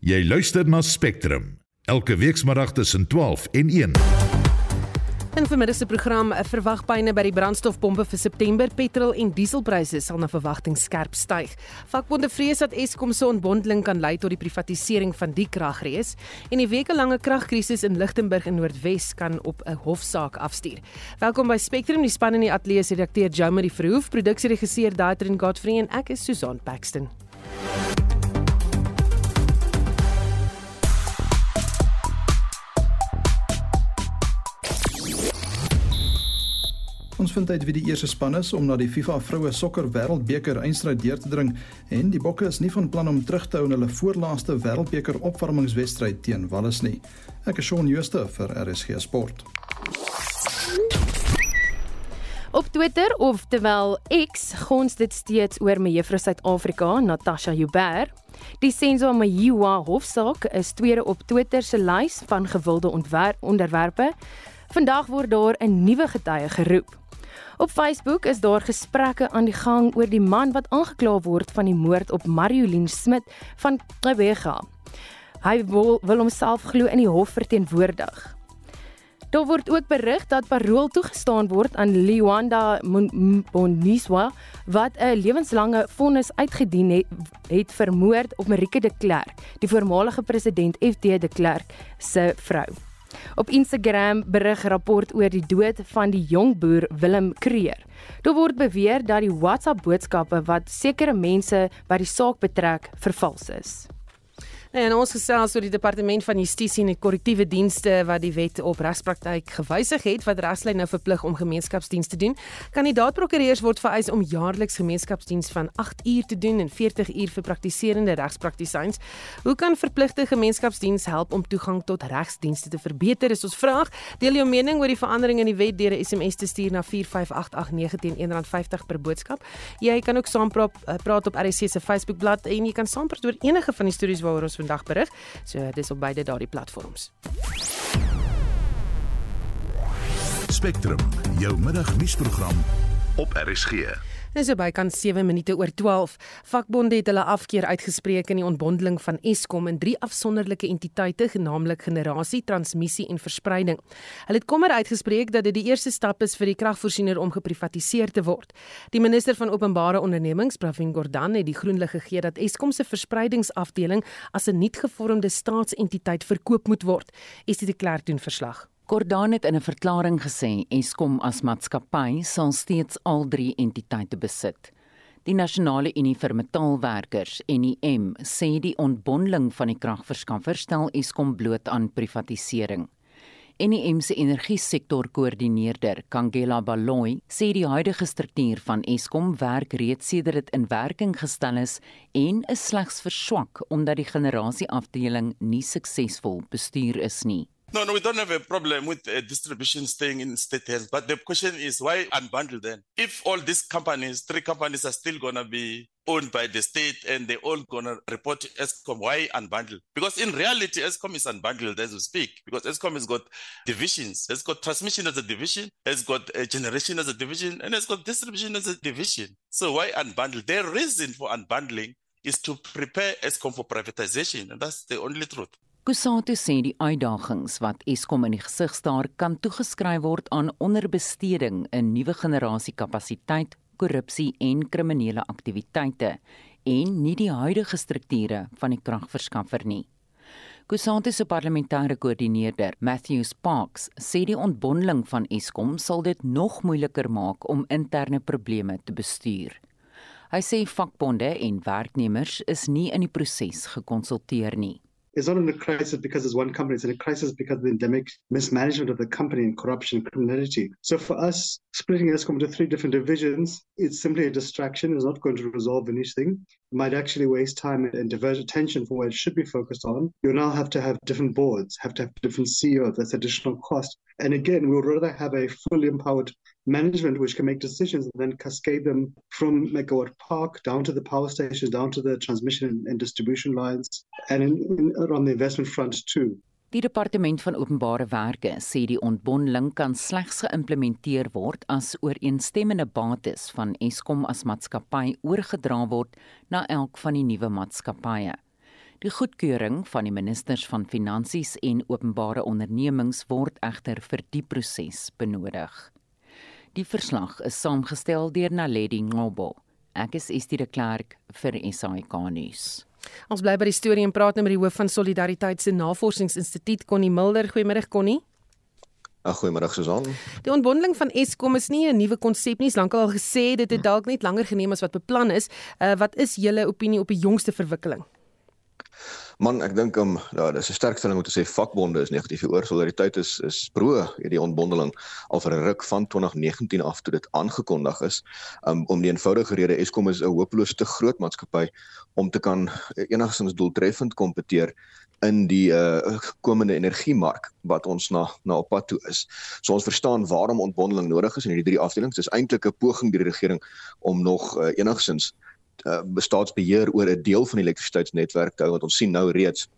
Jy luister na Spectrum elke weekmiddag tussen 12 en 1. In vermiddag se program eh, verwag pyne by die brandstofpompe vir September. Petrol en dieselpryse sal na verwagting skerp styg. Vakbonde vrees dat Eskom se ontbondeling kan lei tot die privatisering van die kragrees en die wekelange kragkrisis in Lichtenburg in Noordwes kan op 'n hofsaak afstuur. Welkom by Spectrum, die span in die ateljee se redakteur Jomari Verhoef, produksieregisseur Daitrin Godfrey en ek is Susan Paxton. Ons vind uit wie die eerste span is om na die FIFA Vroue Sokker Wêreldbeker eindstryd deur te dring en die Bokke is nie van plan om terug te hou in hulle voorlaaste Wêreldbeker opwarmingswedstryd teen Wallis nie. Ek is Shaun Schuster vir RSG Sport. Op Twitter of terwyl X gons dit steeds oor me juffrou Suid-Afrika Natasha Joubert. Die Senzo Mayiwa hofsaak is tweede op Twitter se lys van gewilde onderwerpe. Vandag word daar 'n nuwe getuie geroep. Op Facebook is daar gesprekke aan die gang oor die man wat aangekla word van die moord op Mariolien Smit van Kebega. Hy wil, wil homself glo in die hof verteenwoordig. Daar word ook berig dat parol toegestaan word aan Liwanda Boniswa wat 'n lewenslange vonnis uitgedien het, het vir moord op Marike de Klerk, die voormalige president FD de Klerk se vrou. Op Instagram berig rapport oor die dood van die jong boer Willem Kreer. Daar word beweer dat die WhatsApp boodskappe wat sekere mense by die saak betrek vervals is. Nou, en ons gesels oor die departement van justisie en die korrektiewe dienste wat die wet op regspraktyk gewysig het wat regslyn nou verplig om gemeenskapsdienste te doen. Kandidaatprokureurs word vereis om jaarliks gemeenskapsdiens van 8 uur te doen en 40 uur vir praktiserende regspraktisyns. Hoe kan verpligte gemeenskapsdiens help om toegang tot regsdienste te verbeter? Is ons vraag. Deel jou mening oor die verandering in die wet deur 'n SMS te stuur na 45889 teen R1.50 per boodskap. Jy kan ook saampraat eh, praat op RC se Facebookblad en jy kan saampraat oor enige van die stories waaroor ons vandag berig. So dis op beide daardie platforms. Spectrum, jou middagnuusprogram op RSG. Dis so by kan 7 minute oor 12. Vakbonde het hulle afkeer uitgespreek in die ontbondeling van Eskom in drie afsonderlike entiteite, genaamlik generasie, transmissie en verspreiding. Hulle het kommer uitgespreek dat dit die eerste stap is vir die kragvoorsiener om geprivatiseer te word. Die minister van openbare ondernemings, Pravin Gordhan, het die groen lig gegee dat Eskom se verspreidingsafdeling as 'n nuutgevormde staatsentiteit verkoop moet word. Is dit 'n klaar doen verslag? Gordaan het in 'n verklaring gesê Eskom as maatskappy sal steeds al drie entiteite besit. Die Nasionale Unie vir Metaalwerkers, NUM, sê die ontbondeling van die kragverskaffer stel Eskom bloot aan privatisering. NUM se energiesektorkoördineerder, Kangela Baloyi, sê die huidige struktuur van Eskom werk reeds sedert dit in werking gestel is en is slegs verswak omdat die generasieafdeling nie suksesvol bestuur is nie. No, no, we don't have a problem with uh, distribution staying in state hands. But the question is, why unbundle then? If all these companies, three companies, are still going to be owned by the state and they're all going to report to ESCOM, why unbundle? Because in reality, ESCOM is unbundled as we speak. Because ESCOM has got divisions. It's got transmission as a division, it's got a generation as a division, and it's got distribution as a division. So why unbundle? The reason for unbundling is to prepare ESCOM for privatization, and that's the only truth. Kusatu sê die uitdagings wat Eskom in die gesig staar kan toegeskryf word aan onderbesteding in nuwe generasie kapasiteit, korrupsie en kriminele aktiwiteite en nie die huidige strukture van die kragverskaffer nie. Kusatu se parlementêre koördineerder, Matthew Sparks, sê die ontbondeling van Eskom sal dit nog moeiliker maak om interne probleme te bestuur. Hy sê vakbonde en werknemers is nie in die proses gekonsulteer nie. It's not in a crisis because it's one company. It's in a crisis because of the endemic mismanagement of the company and corruption and criminality. So for us, splitting ESCOM into three different divisions, it's simply a distraction. It's not going to resolve anything. It might actually waste time and divert attention from where it should be focused on. You'll now have to have different boards, have to have different CEOs. That's additional cost. And again, we would rather have a fully empowered management which can make decisions and then cascade them from Megawatt Park down to the power stations, down to the transmission and distribution lines, and in, in, on the investment front too. Die departement van openbare werke sê die ontbondeling kan slegs geïmplementeer word as ooreenstemmende bates van Eskom as maatskappy oorgedra word na elk van die nuwe maatskappye. Die goedkeuring van die ministers van Finansies en Openbare Ondernemings word egter vir die proses benodig. Die verslag is saamgestel deur Naledi Ngobo. Ek is Estie de Klerk vir SAK nuus. Ons bly by die storie en praat nou met die hoof van Solidariteit se Navorsingsinstituut Connie Mulder. Goeiemôre Connie. Goeiemôre Susan. Die ontbondeling van Eskom is nie 'n nuwe konsep nie, lankal al gesê dit het dalk net langer geneem as wat beplan is. Uh, wat is julle opinie op die jongste verwikkeling? Man, ek dink om ja, dis 'n sterk stelling om te sê vakbonde is negatief oor solidariteit is is pro hierdie ontbondeling al vir 'n ruk van 2019 af toe dit aangekondig is. Um, om die eenvoudige rede Eskom is 'n hopeloos te groot maatskappy om te kan enigstens doeltreffend kompeteer in die uh, komende energiemark wat ons na na op pad toe is. So ons verstaan waarom ontbondeling nodig is in hierdie drie afdelings. Dis eintlik 'n poging deur die regering om nog uh, enigstens uh, bestaansbeheer oor 'n deel van die elektrisiteitsnetwerk te hou want ons sien nou reeds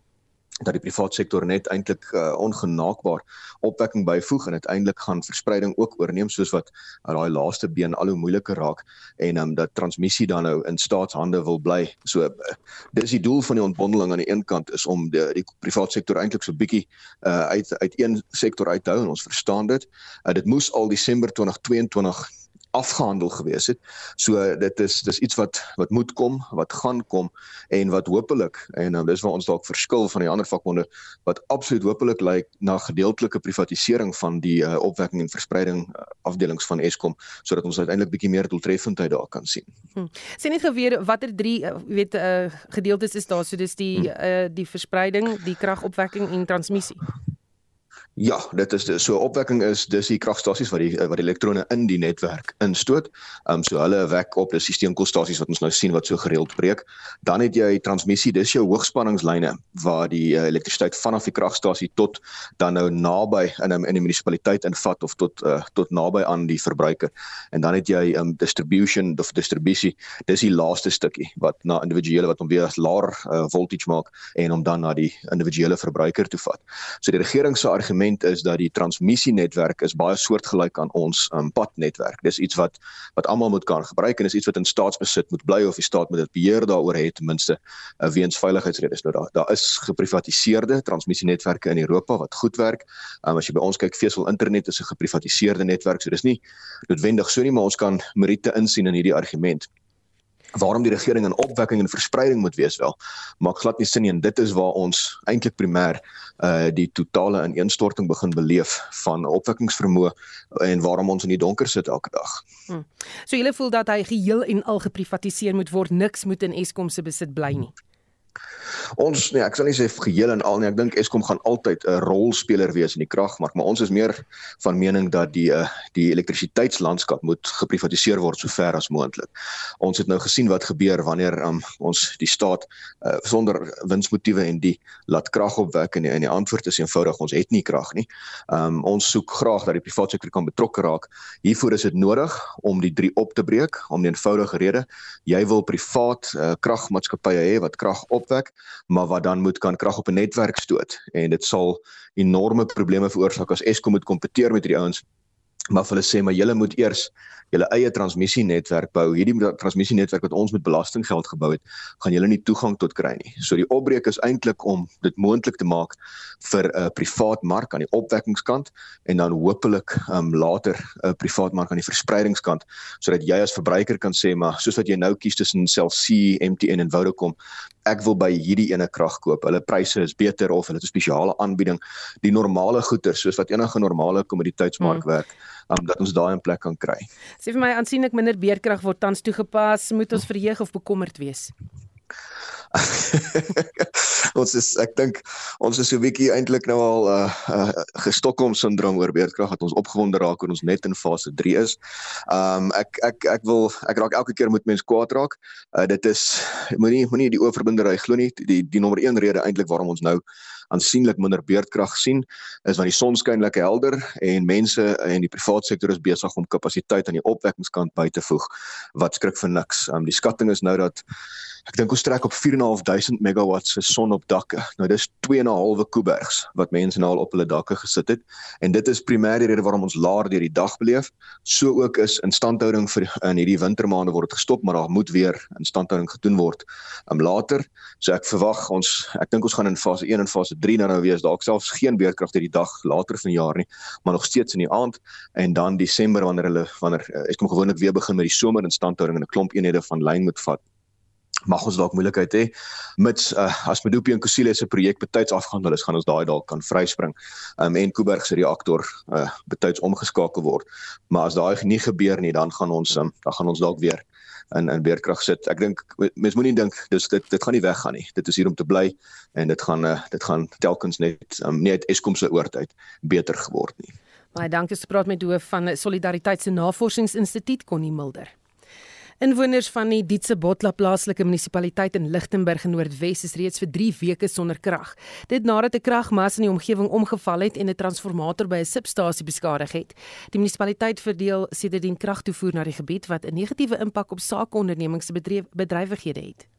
dat die private sektor net eintlik uh, ongenaakbaar opwekking byvoeg en uiteindelik gaan verspreiding ook oorneem soos wat uh, daai laaste been al hoe moeiliker raak en um, dat transmissie dan nou in staatshande wil bly. So uh, dis die doel van die ontbondeling aan die een kant is om die, die private sektor eintlik so bietjie uh, uit uit een sektor uit te hou en ons verstaan dit. Uh, dit moes al Desember 2022 afgehandel gewees het. So dit is dis iets wat wat moet kom, wat gaan kom en wat hopelik en um, dis waar ons dalk verskil van die ander vakbonde wat absoluut hopelik lyk na gedeeltelike privatisering van die uh, opwekking en verspreiding uh, afdelings van Eskom sodat ons uiteindelik bietjie meer doeltreffendheid daar kan sien. Hm. Sien net geweer watter drie uh, weet uh, gedeeltes is daar so dis die hm. uh, die verspreiding, die kragopwekking en transmissie. Ja, dit is so opwekking is dis die kragstasies wat die wat die elektrone in die netwerk instoot. Ehm um, so hulle wek op die steenkoolstasies wat ons nou sien wat so gereeld breek. Dan het jy transmissie, dis jou hoogspanningslyne waar die uh, elektrisiteit vanaf die kragstasie tot dan nou naby in 'n in die munisipaliteit invat of tot uh, tot naby aan die verbruiker. En dan het jy ehm um, distribution of distribusie. Dis die laaste stukkie wat na individuele wat hom weer as laer uh, voltage maak en hom dan na die individuele verbruiker toe vat. So die regering se argument argument is dat die transmissienetwerk is baie soortgelyk aan ons um, padnetwerk. Dis iets wat wat almal moet kan gebruik en is iets wat in staatsbesit moet bly of die staat moet dit beheer daaroor hê ten minste uh, weens veiligheidsredes. Nou daar daar is geprivatiseerde transmissienetwerke in Europa wat goed werk. Um, as jy by ons kyk, Vesel Internet is 'n geprivatiseerde netwerk, so dis nie noodwendig so nie, maar ons kan meriete insien in hierdie argument waarom die regering in opwekking en verspreiding moet wees wel maak glad nie sin nie en dit is waar ons eintlik primêr uh die totale ineenstorting begin beleef van opwekkingsvermoë en waarom ons in die donker sit elke dag. Hmm. So julle voel dat hy geheel en al geprivatiseer moet word, niks moet in Eskom se besit bly nie. Hmm. Ons nee, ek sal nie sê geheel en al nie. Ek dink Eskom gaan altyd 'n rolspeler wees in die kragmark, maar ons is meer van mening dat die uh, die elektrisiteitslandskap moet geprivatiseer word so ver as moontlik. Ons het nou gesien wat gebeur wanneer um, ons die staat uh, sonder winsmotiewe en die laat krag opwek en die, en die antwoord is eenvoudig ons het nie krag nie. Um, ons soek graag dat die private sektor kan betrokke raak. Hiervoor is dit nodig om die drie op te breek om 'n eenvoudige rede. Jy wil privaat uh, kragmaatskappye hê wat krag opwek maar wat dan moet kan krag op 'n netwerk stoot en dit sal enorme probleme veroorsaak as Eskom moet kompeteer met hierdie ouens maar hulle sê maar julle moet eers julle eie transmissienetwerk bou. Hierdie transmissienetwerk wat ons met belastinggeld gebou het, gaan julle nie toegang tot kry nie. So die opbreek is eintlik om dit moontlik te maak vir 'n uh, privaat mark aan die opwekkingskant en dan hopelik um, later 'n uh, privaat mark aan die verspreidingskant sodat jy as verbruiker kan sê maar soos wat jy nou kies tussen Cell C, MTN en Vodacom, ek wil by hierdie ene krag koop. Hulle pryse is beter of hulle het 'n spesiale aanbieding. Die normale goeder soos wat enige normale kommoditeitsmark hmm. werk um, dat ons daai in plek kan kry. Sê vir my aansienlik minder beerkrag word tans toegepas, moet ons verheug of bekommerd wees? ons is ek dink ons is so 'n bietjie eintlik nou al uh, uh gestokkom sindroom oor beerdkrag dat ons opgewonde raak en ons net in fase 3 is. Um ek ek ek wil ek raak elke keer moet mense kwaad raak. Uh dit is moenie moenie die oorverbindery glo nie. Die die nommer 1 rede eintlik waarom ons nou aansienlik minder beerdkrag sien is want die son skyn lekker helder en mense in die private sektor is besig om kapasiteit aan die opwekkingskant by te voeg wat skrik vir niks. Um die skatting is nou dat Ek dink ons trek op 4.500 megawatts se son op dakke. Nou dis 2.5 Kuibergs wat mense nou al op hulle dakke gesit het en dit is primêr die rede waarom ons laer deur die dag beleef. So ook is instandhouding vir in hierdie wintermaande word gestop, maar daar moet weer instandhouding gedoen word um, later. So ek verwag ons ek dink ons gaan in fase 1 en fase 3 nou nou wees dalk selfs geen beerkrag deur die dag later van die jaar nie, maar nog steeds in die aand en dan Desember wanneer hulle wanneer ek kom gewoonlik weer begin met die somer instandhouding en 'n klomp eenhede van lyn moet vat mag ons dalk moeilikheid hê mits uh, as Medupi en Kusile se projek betyds afgehandel is gaan ons daai dalk kan vryspring. Um, en Kuiberg se reaktor uh, betyds omgeskakel word. Maar as daai nie gebeur nie dan gaan ons um, dan gaan ons dalk weer in in beerkrag sit. Ek dink mense moenie dink dis dit dit gaan nie weggaan nie. Dit is hier om te bly en dit gaan uh, dit gaan telkens net um, nie uit Eskom se oort uit beter geword nie. Baie dankie vir praat met hoof van Solidariteit se Navorsingsinstituut Connie Mulder Inwoners van die Dietse Botla plaaslike munisipaliteit in Lichtenburg in Noordwes is reeds vir 3 weke sonder krag. Dit nadat 'n kragmas in die omgewing omgeval het en 'n transformator by 'n substasie beskadig het. Die munisipaliteit verdeel sedertdien kragtoevoer na die gebied wat 'n negatiewe impak op sakeondernemings se bedrywighede het.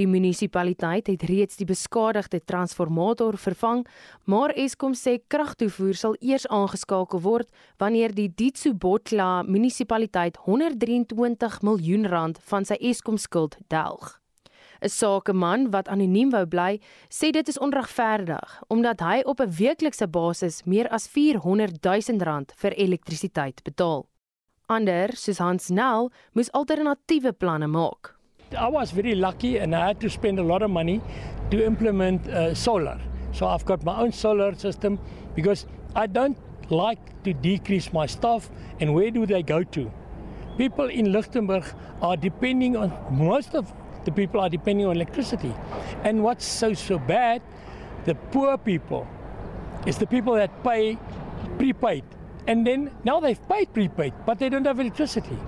Die munisipaliteit het reeds die beskadigde transformator vervang, maar Eskom sê kragtoevoer sal eers aangeskakel word wanneer die Ditsobotla munisipaliteit 123 miljoen rand van sy Eskom skuld delg. 'n Sakeman wat anoniem wou bly, sê dit is onregverdig omdat hy op 'n weeklikse basis meer as 400 000 rand vir elektrisiteit betaal. Ander, soos Hans Nel, moes alternatiewe planne maak. I was very lucky and I had to spend a lot of money to implement uh, solar. So I've got my own solar system because I don't like to decrease my staff and where do they go to? People in Lichtenburg are depending on most of the people are depending on electricity. And what's so so bad, the poor people is the people that pay prepaid. And then now they've paid prepaid, but they don't have electricity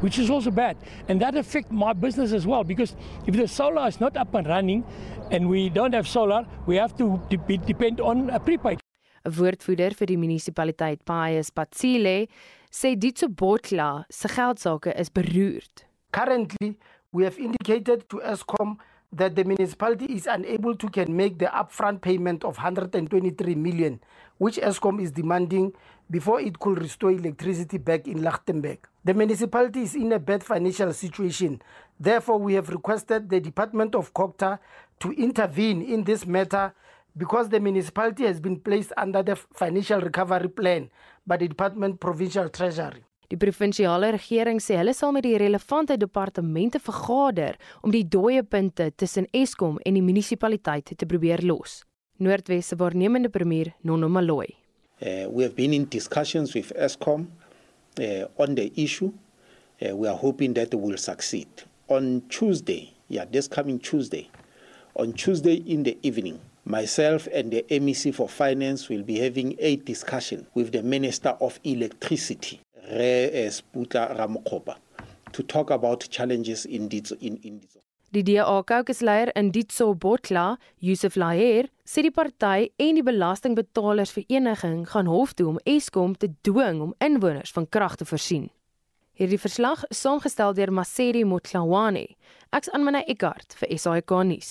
which is also bad. And that affects my business as well because if the solar is not up and running and we don't have solar, we have to de depend on a prepaid. 'n Woordvoerder vir die munisipaliteit Pius Patsile sê Ditso Botla se geldsaake is beroerd. Currently, we have indicated to Eskom that the municipality is unable to can make the upfront payment of 123 million which Eskom is demanding before it could restore electricity back in Lichtenberg. The municipality is in a bad financial situation. Therefore, we have requested the Department of COGTA to intervene in this matter because the municipality has been placed under the financial recovery plan by the Department Provincial Treasury. Die provinsiale regering sê hulle sal met die relevante departemente vergader om die dooie punte tussen Eskom en die munisipaliteit te probeer los. Noordwes se waarnemende premier Nono Maloyi Uh, we have been in discussions with ESCOM uh, on the issue. Uh, we are hoping that we will succeed. On Tuesday, yeah, this coming Tuesday, on Tuesday in the evening, myself and the MEC for Finance will be having a discussion with the Minister of Electricity, Re Sputla Ramokhopa, to talk about challenges in this. In, in this. Die DA kokesleier in Ditso Botla, Yusuf Laher, sê die party en die belastingbetalersvereniging gaan hof toe om Eskom te dwing om inwoners van krag te voorsien. Hierdie verslag is saamgestel deur Maseri Motlawane. Ek's Anmina Eckart vir SAK nuus.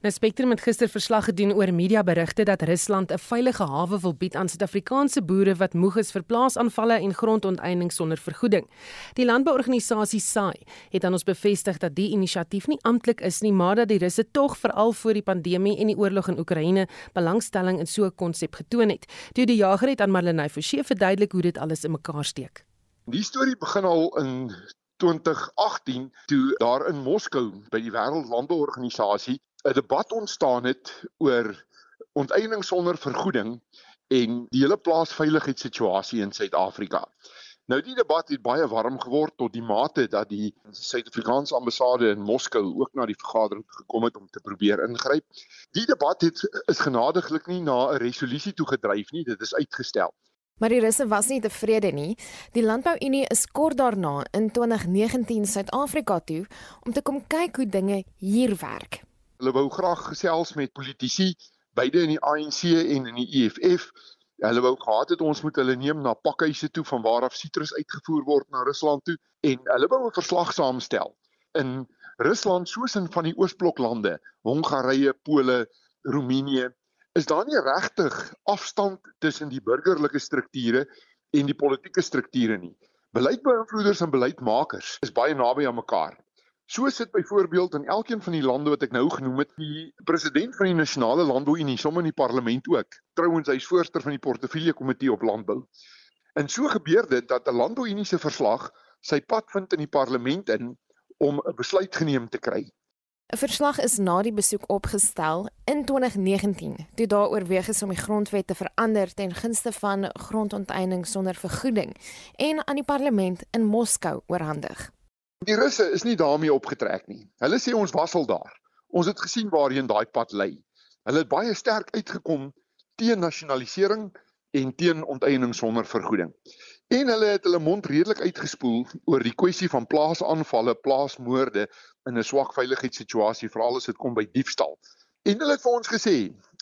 Nou Spectrum het gister verslag gedoen oor mediaberigte dat Rusland 'n veilige hawe wil bied aan Suid-Afrikaanse boere wat moeg is vir plaasaanvalle en grondonteiening sonder vergoeding. Die landbouorganisasie SAI het aan ons bevestig dat die inisiatief nie amptelik is nie, maar dat die Russe tog veral voor die pandemie en die oorlog in Oekraïne belangstelling in so 'n konsep getoon het. Toe die jager het aan Marlenae Forsie verduidelik hoe dit alles in mekaar steek. Die storie begin al in 2018 toe daar in Moskou by die Wêreldlandbouorganisasie 'n debat ontstaan het oor onteiening sonder vergoeding en die hele plaasveiligheidssituasie in Suid-Afrika. Nou die debat het baie warm geword tot die mate dat die Suid-Afrikaanse ambassade in Moskou ook na die vergadering gekom het om te probeer ingryp. Die debat het is genadiglik nie na 'n resolusie toe gedryf nie, dit is uitgestel. Maar die russe was nie tevrede nie. Die Landbouunie is kort daarna in 2019 Suid-Afrika toe om te kom kyk hoe dinge hier werk. Hulle wou graag gesels met politici, beide in die ANC en in die EFF. Hulle wou gehad het ons moet hulle neem na pakhuise toe van waar af sitrus uitgevoer word na Rusland toe en hulle wou 'n verslag saamstel. In Rusland soos in van die Oosbloklande, Hongarye, Pole, Roemenië, is daar nie regtig afstand tussen die burgerlike strukture en die politieke strukture nie. Beleidsbeïnvloeders en beleidsmakers is baie naby aan mekaar. So sit byvoorbeeld in elkeen van die lande wat ek nou genoem het, die president van die nasionale landbouunie, sommer in die parlement ook. Trouwens hy's voorsteur van die portefeulje komitee op landbou. En so gebeur dit dat 'n landbouunie se verslag sy pad vind in die parlement in om 'n besluit geneem te kry. 'n Verslag is na die besoek opgestel in 2019 toe daar oorweeg is om die grondwet te verander ten gunste van grondonteiening sonder vergoeding en aan die parlement in Moskou oorhandig. Die Russe is nie daarmee opgetrek nie. Hulle sê ons wasel daar. Ons het gesien waarheen daai pad lei. Hulle het baie sterk uitgekom teen nasionalisering en teen onteiening sonder vergoeding. En hulle het hulle mond redelik uitgespoel oor die kwessie van plaasaanvalle, plaasmoorde in 'n swak veiligheidssituasie, veral as dit kom by diefstal. En hulle het vir ons gesê,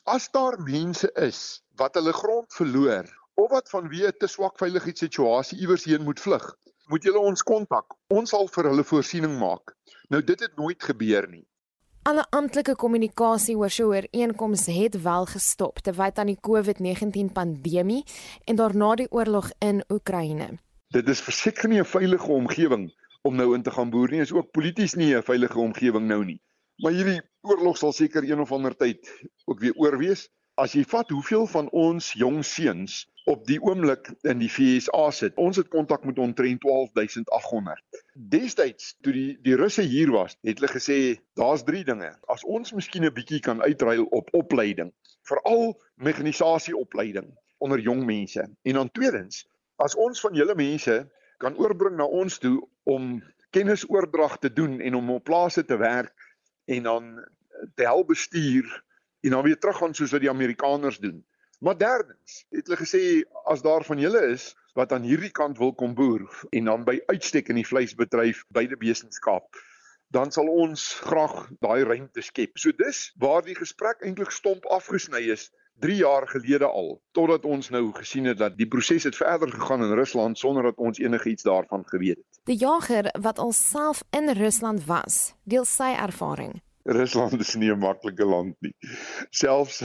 as daar mense is wat hulle grond verloor of wat vanweë 'n te swak veiligheidssituasie iewers heen moet vlug, moet julle ons kontak. Ons sal vir hulle voorsiening maak. Nou dit het nooit gebeur nie. Alle amptelike kommunikasie oor so 'n ooreenkoms het wel gestop terwyl aan die COVID-19 pandemie en daarna die oorlog in Oekraïne. Dit is verseker nie 'n veilige omgewing om nou in te gaan boer nie. Is ook polities nie 'n veilige omgewing nou nie. Maar hierdie oorlog sal seker een of ander tyd ook weer oorwees. As jy vat hoeveel van ons jong seuns op die oomblik in die FSA sit. Ons het kontak met omtrent 12800. Destyds toe die die Russe hier was, het hulle gesê daar's drie dinge. As ons miskien 'n bietjie kan uitruil op opleiding, veral mekanisasieopleiding onder jong mense. En dan tweedens, as ons van julle mense kan oorbring na ons toe om kennisoordrag te doen en om op plase te werk en dan te help bestuur en dan weer teruggaan soos wat die Amerikaners doen. Maar derdens, het hulle gesê as daar van julle is wat aan hierdie kant wil kom boer en dan by uitstek in die vleisbedryf die besenskap, dan sal ons graag daai ruimte skep. So dis waar die gesprek eintlik stomp afgesny is 3 jaar gelede al totdat ons nou gesien het dat die proses het verder gegaan in Rusland sonder dat ons enigiets daarvan geweet het. Die jager wat alself in Rusland was, deel sy ervaring. Rusland is nie 'n maklike land nie. Selfs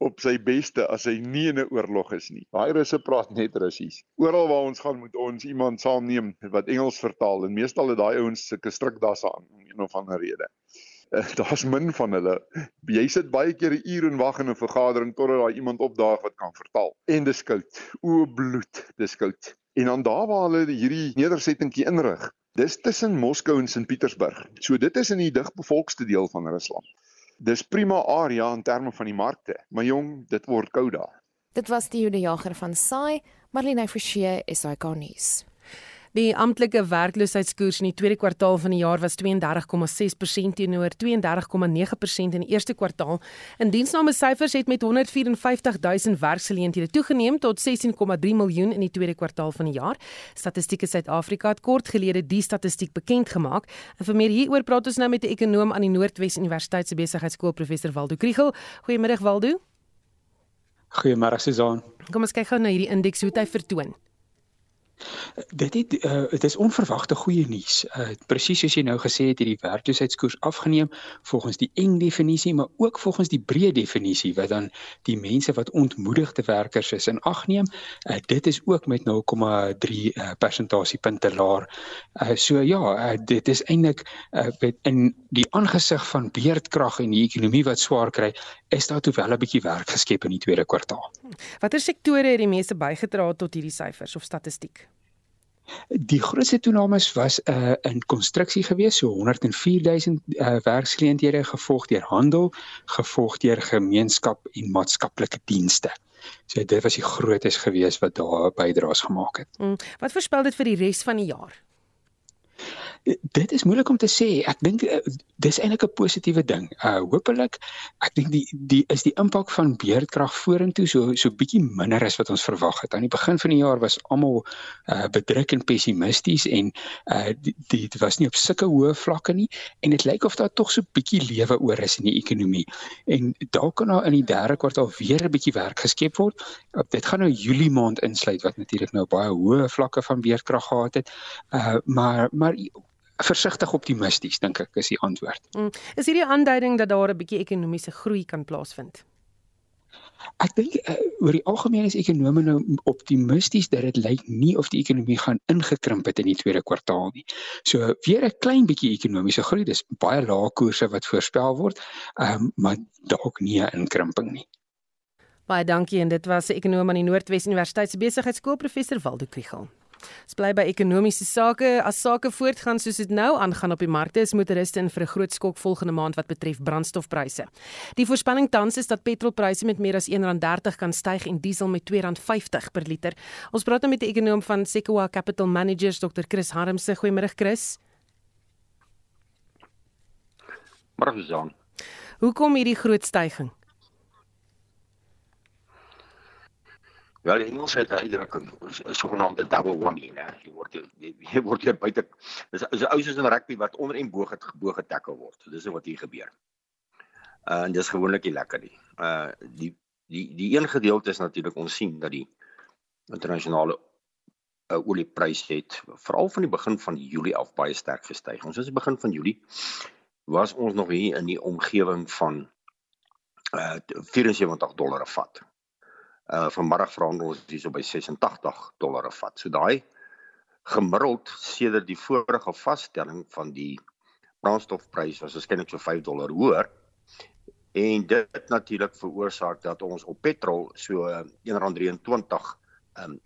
op sy beste as hy nie in 'n oorlog is nie. Daai Russe praat net Russies. Oral waar ons gaan moet ons iemand saamneem wat Engels vertaal en meestal het daai ouens sulke strikdasse aan om een of ander rede. Uh, Daar's min van hulle. Jy sit baie keer 'n uur en wag in 'n vergadering totdat daar iemand opdaag wat kan vertaal. En dis koud. O bloed, dis koud. En dan daar waar hulle hierdie nedersettingkie inrig, dis tussen Moskou en Sint-Petersburg. So dit is in die digbevolkste deel van Rusland. Dis prima area in terme van die markte, maar jong, dit word koud daar. Dit was die Jude Jager van Sai, Marlene Forsie, SAK nuus. Die amptelike werkloosheidskoers in die tweede kwartaal van die jaar was 32,6% teenoor 32,9% in die eerste kwartaal. In diensname syfers het met 154 000 werksgeleenthede toegeneem tot 16,3 miljoen in die tweede kwartaal van die jaar. Statistiek Suid-Afrika het kort gelede die statistiek bekend gemaak. En vir meer hieroor praat ons nou met 'n ekonom aan die Noordwes Universiteit se besigheidskool professor Waldo Kriel. Goeiemôre Waldo. Goeiemôre Susan. Kom ons kyk gou na hierdie indeks hoe dit vertoon. Dit het uh, dit is onverwagte goeie nuus. Uh, Presies soos jy nou gesê het, het die werkloosheidskoers afgeneem volgens die eng definisie, maar ook volgens die breë definisie wat dan die mense wat ontmoedigde werkers is in ag neem. Uh, dit is ook met 0,3 uh, persentasiepunte laer. Uh, so ja, uh, dit is eintlik uh, in die aangesig van beerdkrag en die ekonomie wat swaar kry, is daar toe wel 'n bietjie werk geskep in die tweede kwartaal. Watter sektore het die meeste bygedra tot hierdie syfers of statistiek? Die grootste toenames was uh, in konstruksie gewees, so 104000 uh, werksgeleenthede gevolg deur handel, gevolg deur gemeenskap en maatskaplike dienste. So dit was die grootes gewees wat daar bydraes gemaak het. Mm, wat voorspel dit vir die res van die jaar? Dit is moeilik om te sê. Ek dink uh, dis eintlik 'n positiewe ding. Uh hopelik ek dink die die is die impak van beerdkrag vorentoe so so bietjie minder as wat ons verwag het. Aan die begin van die jaar was almal uh bedruk en pessimisties en uh die, die dit was nie op sulke hoë vlakke nie en dit lyk of daar tog so bietjie lewe oor is in die ekonomie. En dalk kan daar in die derde kwartaal weer 'n bietjie werk geskep word. Uh, dit gaan nou Julie maand insluit wat natuurlik nou baie hoë vlakke van beerdkrag gehad het. Uh maar maar versigtig optimisties dink ek is die antwoord. Mm. Is hierdie aanduiding dat daar 'n bietjie ekonomiese groei kan plaasvind? Ek dink uh, oor die algemeen is ekonome nou optimisties dat dit lyk nie of die ekonomie gaan ingekrimp het in die tweede kwartaal nie. So weer 'n klein bietjie ekonomiese groei, dis baie lae koerse wat voorspel word, um, maar dalk nie 'n inkrimping nie. Baie dankie en dit was 'n ekonom aan die Noordwes Universiteit se besigheidskool professor Waldo Krugel. Ons bly by ekonomiese sake. As sake voortgaan soos dit nou aangaan op die markte, is motoriste in vir 'n groot skok volgende maand wat betref brandstofpryse. Die voorspelling tans is dat petrolpryse met meer as R1.30 kan styg en diesel met R2.50 per liter. Ons praat nou met die ekonom van Sequoia Capital Managers, Dr. Chris Harmse. Goeiemôre Chris. Môre Jean. Hoekom hierdie groot stygings? Ja, die Engels het uitdrukking, 'n sogenaamde double whammy, né? Jy word jy, jy word hier buite dis is 'n ou soos in rugby wat onder en bo het gebo getackle word. Dis wat hier gebeur. Uh, en dis gewoonlik nie lekker nie. Uh die die die een gedeelte is natuurlik ons sien dat die internasionale uh, oliepryse het veral van die begin van Julie af baie sterk gestyg. Ons is die begin van Julie was ons nog hier in die omgewing van uh 74 dollar 'n vat uh vanmiddag verhandel ons hierso by 86 dollar 'n vat. So daai gemiddeld sedert die vorige vaststelling van die brandstofprys was waarskynlik so 5 dollar hoër. En dit natuurlik veroorsaak dat ons op petrol so R1.23 um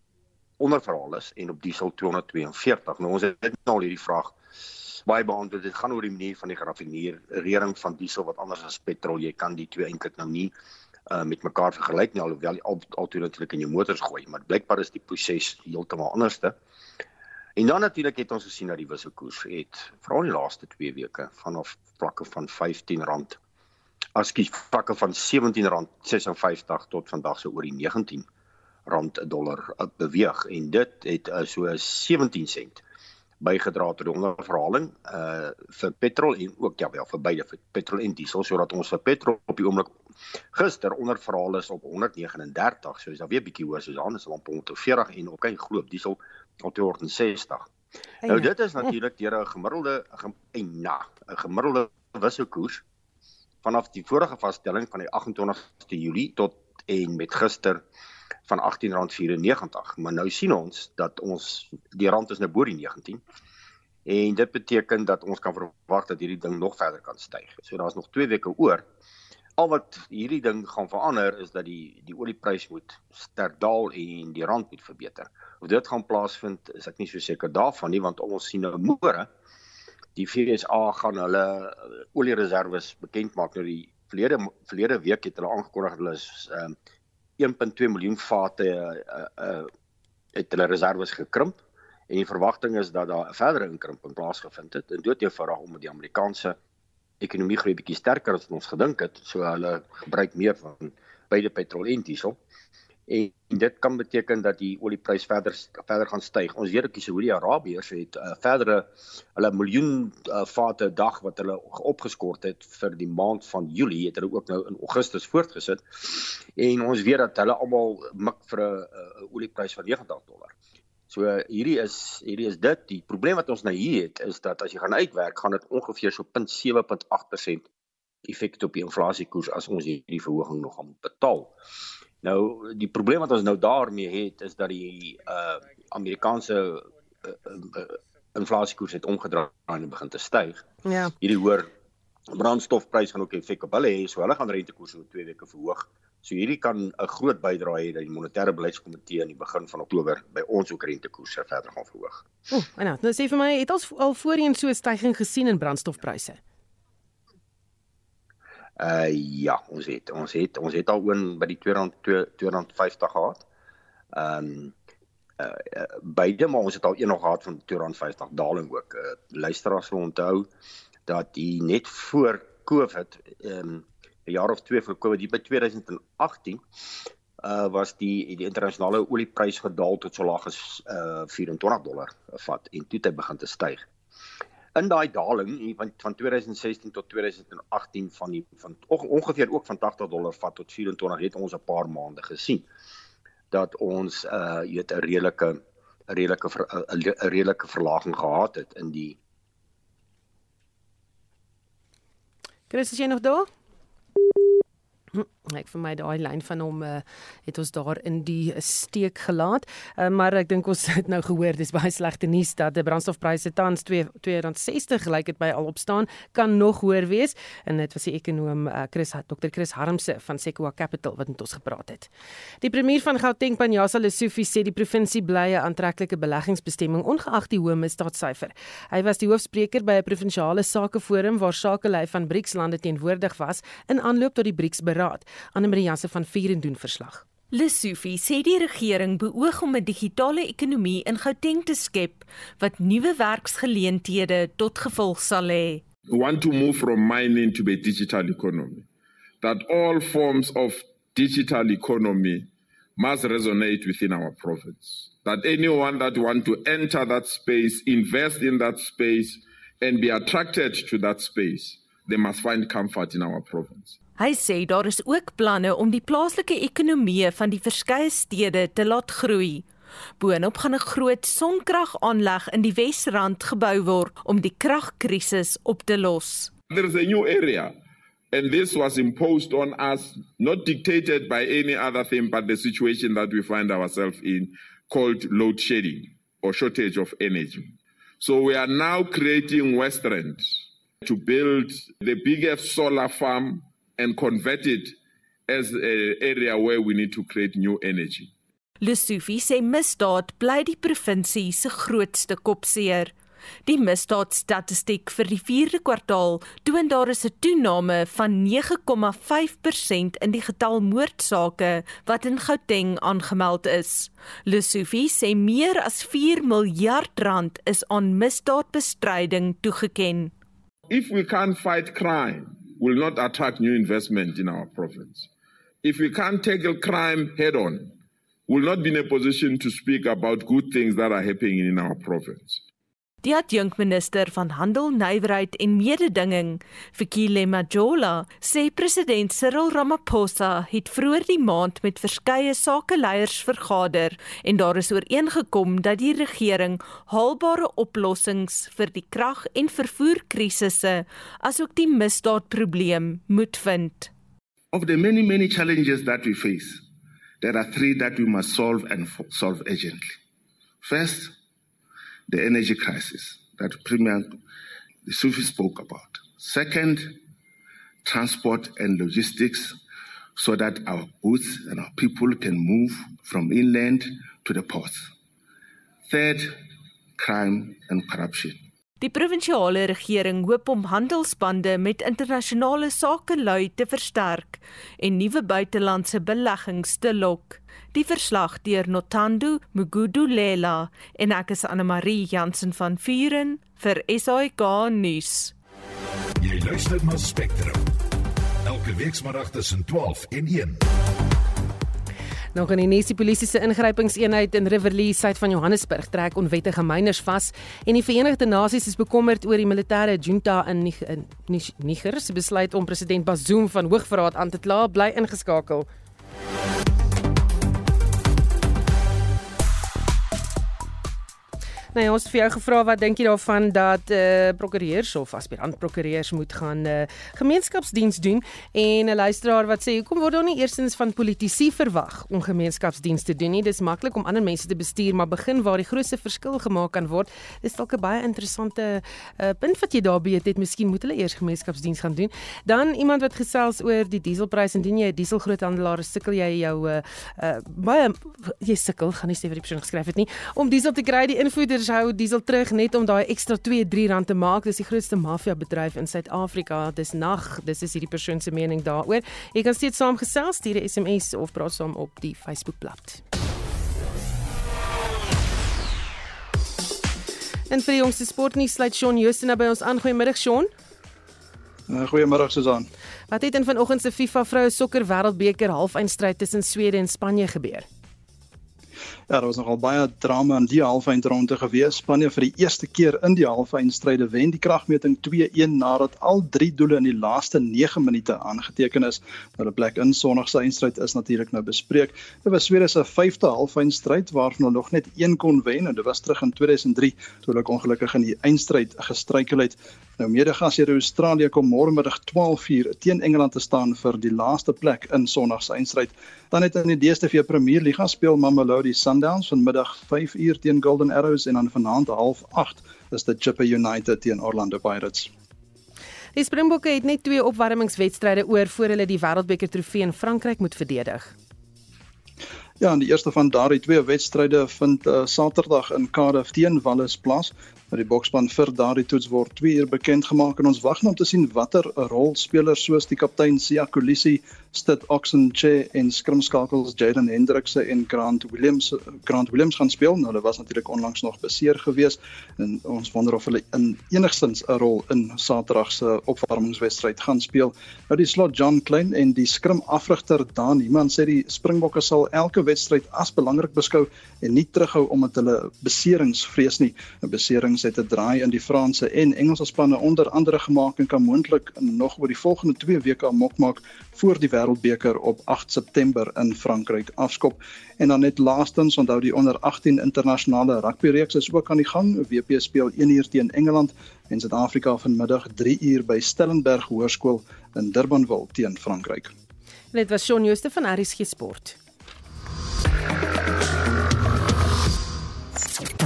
onderverhaal is en op diesel 242. Nou ons het nou al hierdie vraag baie behandel. Dit gaan oor die manier van die graffinering van diesel wat anders as petrol. Jy kan die twee eintlik nou nie uh met mekaar vergelyk nie alhoewel jy al altyd natuurlik in jou motors gooi, maar blykbaar is die proses heeltemal anderste. En dan natuurlik het ons gesien dat die wisselkoers het veral die laaste 2 weke vanaf vlakke van R15 askies vlakke van R17.56 tot vandag se so oor die R19 'n dollar uh, beweeg en dit het uh, so 17 sent bygedra tot die onderverhaling uh vir petrol en ook ja wel vir beide vir petrol en diesel sodat ons vir petrol op die oomblik gister onderverhaal is op 139 so is daar weer bietjie hoër soos is op 140 en ook hy glo diesel op 260. Nou dit is natuurlik deur 'n gemiddelde na 'n gemiddelde wisselkoers vanaf die vorige vaststelling van die 28ste Julie tot en met gister van R18.94. Maar nou sien ons dat ons die rand is nou bo die 19 en dit beteken dat ons kan verwag dat hierdie ding nog verder kan styg. So daar's nog 2 weke oor. Al wat hierdie ding gaan verander is dat die die olieprys moet sterk daal en die rand moet verbeter. Of dit gaan plaasvind, is ek nie so seker daarvan nie want ons sien nou môre die FSA gaan hulle oliereserwes bekend maak. Nou die verlede verlede week het hulle aangekondig hulle is um, 1.2 miljoen vate uh, uh, het hulle reserves gekrimp. En die verwagting is dat daar 'n verdere inkrimping plaasgevind het. En dit eenvoudig omdat die Amerikaanse ekonomie groei bietjie sterker as ons gedink het so hulle gebruik meer van beide petrol en diesel en dit kan beteken dat die olieprys verder verder gaan styg. Ons weet dat Saudi-Arabië het uh, verdere hulle miljoen uh, vate dag wat hulle opgeskort het vir die maand van Julie het hulle ook nou in Augustus voortgesit. En ons weet dat hulle almal mik vir 'n uh, olieprys van 90 dollar. So hierdie is hierdie is dit. Die probleem wat ons nou hier het is dat as jy gaan uitwerk, gaan dit ongeveer so 0.7.8% effek op die inflasiekoers as ons hierdie verhoging nog gaan betaal. Nou die probleem wat ons nou daarmee het is dat die uh Amerikaanse uh, uh, inflasiekoers het omgedraai en begin te styg. Ja. Hierdie hoër brandstofprys gaan ook effek op hulle hê, so hulle gaan rentekoerse oor 2 weke verhoog. So hierdie kan 'n groot bydrae hê dat die monetêre beleidskomitee aan die begin van Oktober by ons ook rentekoerse verder gaan verhoog. Ooh, nou, nou sê vir my, het ons al voorheen so 'n stygings gesien in brandstofpryse? Uh ja, ons het ons het ons het al oon by die 200 250 gehad. Ehm um, uh beide maar ons het al een nog gehad van 250 daling ook. Uh, luisteraars sal onthou dat die net voor Covid ehm um, 'n jaar of 2 voor Covid, die by 2018 uh was die die internasionale olieprys gedaal tot so laag as uh 24 dollar vat en toe het hy begin te styg in daai daling van van 2016 tot 2018 van die van ongeveer ook van 80 dollar vat tot 24 het ons 'n paar maande gesien dat ons uh weet 'n redelike 'n redelike 'n redelike verlaging gehad het in die is jy nog daar? Hm, ek vir my daai lyn van hom uh, het ons daar in die steek gelaat. Uh, maar ek dink ons het nou gehoor dis baie slegte nuus dat die brandstofpryse tans 2 2.60 gelyk het by al opstaan kan nog hoër wees en dit was die ekonom uh, Chris Dr Chris Harmse van Sequoia Capital wat met ons gepraat het. Die premier van Gauteng Panjasa Lesufi sê die provinsie bly 'n aantreklike beleggingsbestemming ongeag die hoë misdaadsyfer. Hy was die hoofspreker by 'n provinsiale sakeforum waar sakelei van BRICS lande teenwoordig was in aanloop tot die BRICS beraad Anne-Marie Jansen van Vieren doen verslag. Lesofie sê die regering beoog om 'n digitale ekonomie in Gauteng te skep wat nuwe werksgeleenthede tot gevolg sal hê. We want to move from mining to a digital economy. That all forms of digital economy must resonate within our province. That anyone that want to enter that space, invest in that space and be attracted to that space, they must find comfort in our province. Hy sê daar is ook planne om die plaaslike ekonomie van die verskeie stede te laat groei. Boonop gaan 'n groot sonkragaanleg in die Wesrand gebou word om die kragkrisis op te los. There is a new area and this was imposed on us not dictated by any other thing but the situation that we find ourselves in called load shedding or shortage of energy. So we are now creating Westrand to build the biggest solar farm and convert it as an area where we need to create new energy. Lesofie sê misdaad bly die provinsie se grootste kopseer. Die misdaadstatistiek vir die 4de kwartaal toon daar is 'n toename van 9,5% in die getal moordsake wat in Gauteng aangemeld is. Lesofie sê meer as 4 miljard rand is aan misdaadbestryding toegeken. If we can't fight crime will not attract new investment in our province. If we can't tackle crime head on, we'll not be in a position to speak about good things that are happening in our province. Die adjunkminister van Handel, Nywerheid en Mededinging, Fikile Majola, sê president Cyril Ramaphosa het vroeër die maand met verskeie sakeleiers vergader en daar is ooreengekom dat die regering haalbare oplossings vir die krag- en vervoerkrisisse asook die misdaadprobleem moet vind. Of the many many challenges that we face, there are three that we must solve and solve urgently. First, the energy crisis that Premier Sufi spoke about. Second, transport and logistics so that our goods and our people can move from inland to the ports. Third, crime and corruption. Die provinsiale regering hoop om handelsbande met internasionale sakelui te versterk en nuwe buitelandse beleggings te lok. Die verslag deur Notando Mugudulela en ek is Anne Marie Jansen van Vuren vir SAK nuus. Jy luister na Spectrum. Elke week saterdag tussen 12 en 1. Nou gaan die Nessie Polisie se ingrypingseenheid in Riverlea suid van Johannesburg trek onwettige myners vas en die Verenigde Nasies is bekommerd oor die militêre junta in Niger se besluit om president Bazoum van hoogverraad aan te kla. Bly ingeskakel. Nou ja, ons het vir jou gevra wat dink jy daarvan dat eh uh, prokureurs of aspirant prokureurs moet gaan eh uh, gemeenskapsdiens doen en 'n luisteraar wat sê hoekom word daar nie eersins van politici verwag om gemeenskapsdiens te doen nie? Dis maklik om ander mense te bestuur, maar begin waar die grootste verskil gemaak kan word. Dis dalk 'n baie interessante eh uh, punt wat jy daar beet het. Miskien moet hulle eers gemeenskapsdiens gaan doen. Dan iemand wat gesels oor die dieselprys indien jy 'n dieselgroothandelaar sukkel jy jou eh uh, uh, baie jy sukkel, gaan nie sê wat die persoon geskryf het nie, om diesel te kry die invoerder Verbruikers hou diesel terug net om daai ekstra 2-3 rand te maak. Dis die grootste maffia bedryf in Suid-Afrika. Dis nag. Dis is hierdie persoon se mening daaroor. Jy kan steeds saamgesels, stuur 'n SMS of praat saam op die Facebookblad. En vir die jongste sportnuus sluit Shaun Joosten nou by ons aan. Goeiemiddag Shaun. Uh, Goeiemiddag Susan. Wat het in vanoggend se FIFA vroue sokker wêreldbeker halfeindstryd tussen Swede en Spanje gebeur? Daar was nogal baie drama in die halfeindronde gewees. Spanje vir die eerste keer in die halfeindstryde wen die kragmeting 2-1 nadat al drie doele in die laaste 9 minute aangeteken is. Nou die plek in Sondag se eindstryd is natuurlik nou bespreek. Dit was Swede se vyfde halfeindstryd waarvan hulle nog net een kon wen en dit was terug in 2003 toe hulle ongelukkig in die eindstryd gestruikel het. Nou medegasheer Australië kom môre middag 12:00 teen Engeland te staan vir die laaste plek in Sondag se eindstryd. Dan het in die DStv Premier Liga speel Mamelodi Sundowns vanmiddag 5:00 teen Golden Arrows en dan vanaand 08:30 is dit Chippa United teen Orlando Pirates. Die Springbokke het net twee opwarmingswedstryde oor voor hulle die Wêreldbeker trofee in Frankryk moet verdedig. Ja, en die eerste van daardie twee wedstryde vind uh, Saterdag in Cardiff teen Wallis plaas. Nou die bokspan vir daardie toets word 2 uur bekend gemaak en ons wag nou om te sien watter rol spelers soos die kaptein Sia Kolisi, Stit Oxenche en skrimskakels Jaden Hendrikse en Grant Williams Grant Williams gaan speel. Nou hulle was natuurlik onlangs nog beseer geweest en ons wonder of hulle in enigstens 'n rol in Saterdag se opwarmingswedstryd gaan speel. Nou die slot John Klein en die skrimafrigter Dan Iman sê die Springbokke sal elke wedstryd as belangrik beskou en nie terughou omdat hulle beserings vrees nie. 'n Beserings het 'n draai in die Franse en Engelse spanne onder andere gemaak en kan moontlik nog oor die volgende 2 weke amok maak voor die Wêreldbeker op 8 September in Frankryk afskop. En dan net laastens onthou die onder 18 internasionale rugby reeks is ook aan die gang. WP speel 1 uur teen Engeland en Suid-Afrika vanmiddag 3 uur by Stellenberg Hoërskool in Durbanville teen Frankryk. Dit was Shaun Jooste van RSG Sport.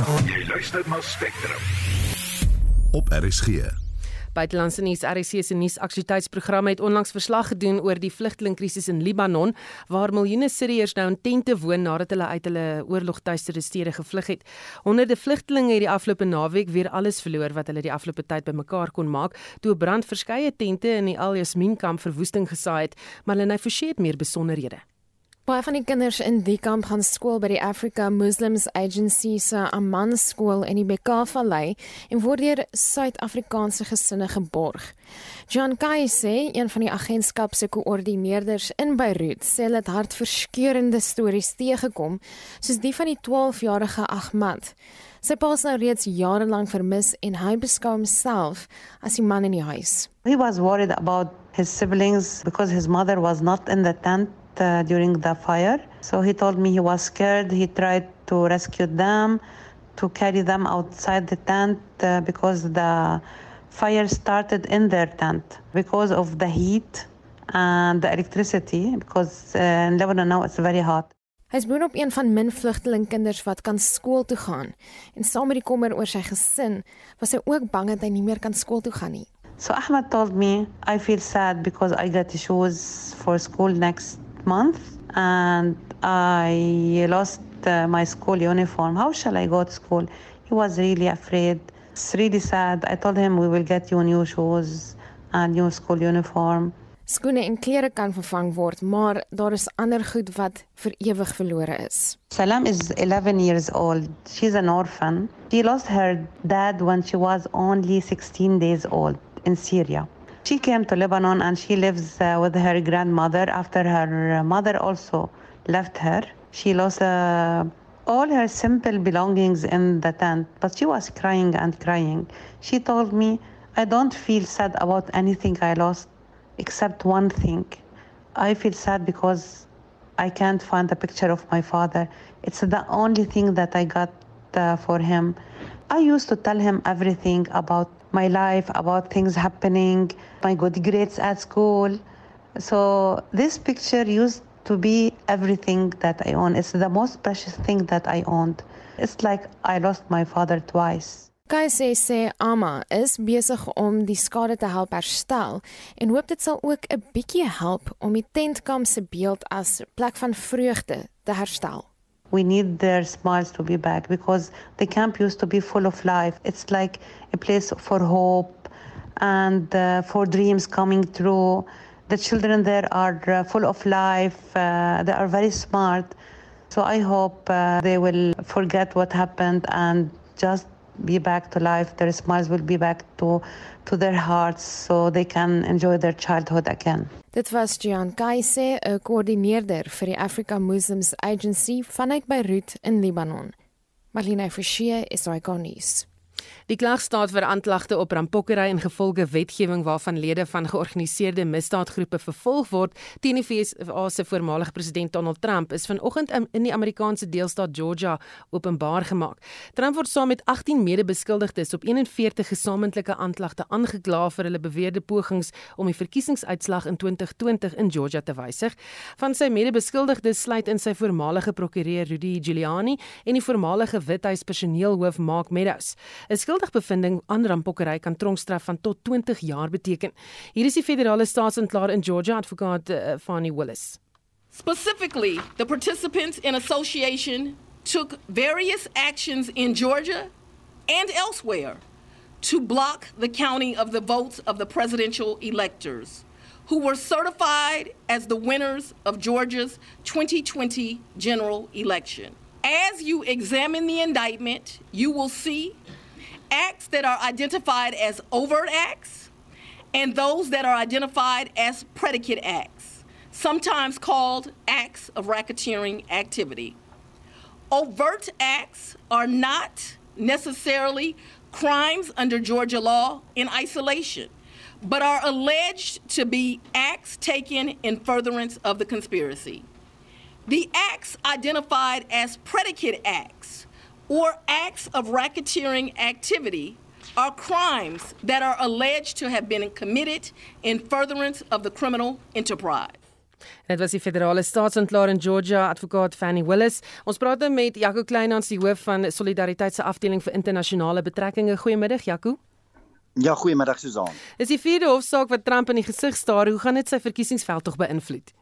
Jy luister na Spectrum. Op RSG. Buitelandse nuus RSC se nuusaktualiteitsprogram het onlangs verslag gedoen oor die vlugtelingkrisis in Libanon waar miljoene Siriërs nou in tente woon nadat hulle uit hulle oorlogtuistere stede gevlug het. Honderde vlugtelinge het die afgelope naweek weer alles verloor wat hulle die afgelope tyd bymekaar kon maak toe 'n brand verskeie tente in die Al Yasmin kamp verwoesting gesaai het, maar hulle het forceer meer besonderhede. Baie van die kinders in die kamp gaan skool by die Africa Muslims Agency se Amman skool in die Bekaa-vallei en word deur Suid-Afrikaanse gesinne geborg. John Kai sê, een van die agentskap se koördineerders in Beirut, sê hulle het hartverskeurende stories teëgekom, soos die van die 12-jarige Ahmad. Sy pa is nou reeds jare lank vermis en hy beskou homself as die man in die huis. He was worried about his siblings because his mother was not in the tent uh, during the fire. So he told me he was scared. He tried to rescue them, to carry them outside the tent uh, because the fire started in their tent because of the heat and the electricity because uh, in Lebanon now it's very hot. Hy is boonop een van min vlugtelingkinders wat kan skool toe gaan en saam met die kommer oor sy gesin was hy ook bang dat hy nie meer kan skool toe gaan nie. So Ahmed told me I feel sad because I got to shoes for school next month and I lost uh, my school uniform. How shall I go to school? He was really afraid. It's really sad. I told him we will get you new shoes and new school uniform. Skoene en klere kan vervang word, maar daar is ander goed wat vir ewig verlore is. Salam is 11 years old. She's an orphan. She lost her dad when she was only 16 days old in Syria. She came to Lebanon and she lives uh, with her grandmother after her mother also left her. She lost uh, all her simple belongings in the tent, but she was crying and crying. She told me, I don't feel sad about anything I lost except one thing. I feel sad because I can't find a picture of my father. It's the only thing that I got uh, for him. I used to tell him everything about my life, about things happening, my good grades at school. So this picture used to be everything that I own. It's the most precious thing that I owned. It's like I lost my father twice. Kai sê sê Ama is besig om die skade te help herstel en hoop dit sal ook 'n bietjie help om die tentkamp se beeld as plek van vreugde te herstel. We need their smiles to be back because the camp used to be full of life. It's like a place for hope and uh, for dreams coming true. The children there are uh, full of life. Uh, they are very smart. So I hope uh, they will forget what happened and just be back to life. Their smiles will be back to to their hearts so they can enjoy their childhood again. Dit was Jean Kaise, 'n koördineerder vir die Africa Muslims Agency vanuit Beirut in Libanon. Marlene Forsie is daai konnies. Die klag staat vir aanklagte op rampokkery en gevolge wetgewing waarvan lede van georganiseerde misdaadgroepe vervolg word teen die VSA se voormalige president Donald Trump is vanoggend in die Amerikaanse deelstaat Georgia openbaar gemaak. Trump word saam met 18 mede-beskuldigdes op 41 gesamentlike aanklagte aangekla vir hulle beweerde pogings om die verkiesingsuitslag in 2020 in Georgia te wysig. Van sy mede-beskuldigdes sluit in sy voormalige prokureur Rudy Giuliani en die voormalige Withuis personeelhoof Mark Meadows. 'n Aan kan tronkstraf van tot 20 jaar beteken. Hier is die federale in Georgia, advokaat uh, Willis. Specifically, the participants in association took various actions in Georgia and elsewhere to block the counting of the votes of the presidential electors who were certified as the winners of Georgia's 2020 general election. As you examine the indictment, you will see acts that are identified as overt acts and those that are identified as predicate acts, sometimes called acts of racketeering activity. Overt acts are not necessarily crimes under Georgia law in isolation, but are alleged to be acts taken in furtherance of the conspiracy. The acts identified as predicate acts or acts of racketeering activity are crimes that are alleged to have been committed in furtherance of the criminal enterprise. Dit was die federale staatsanklaer in Georgia, advokaat Fanny Willis. Ons praat nou met Jaco Kleinhans, die hoof van Solidariteit se afdeling vir internasionale betrekkinge. Goeiemiddag, Jaco. Ja, goeiemiddag Susan. Is die vierde hofsaak wat Trump in die gesig staar, hoe gaan dit sy verkiesingsveld tog beïnvloed?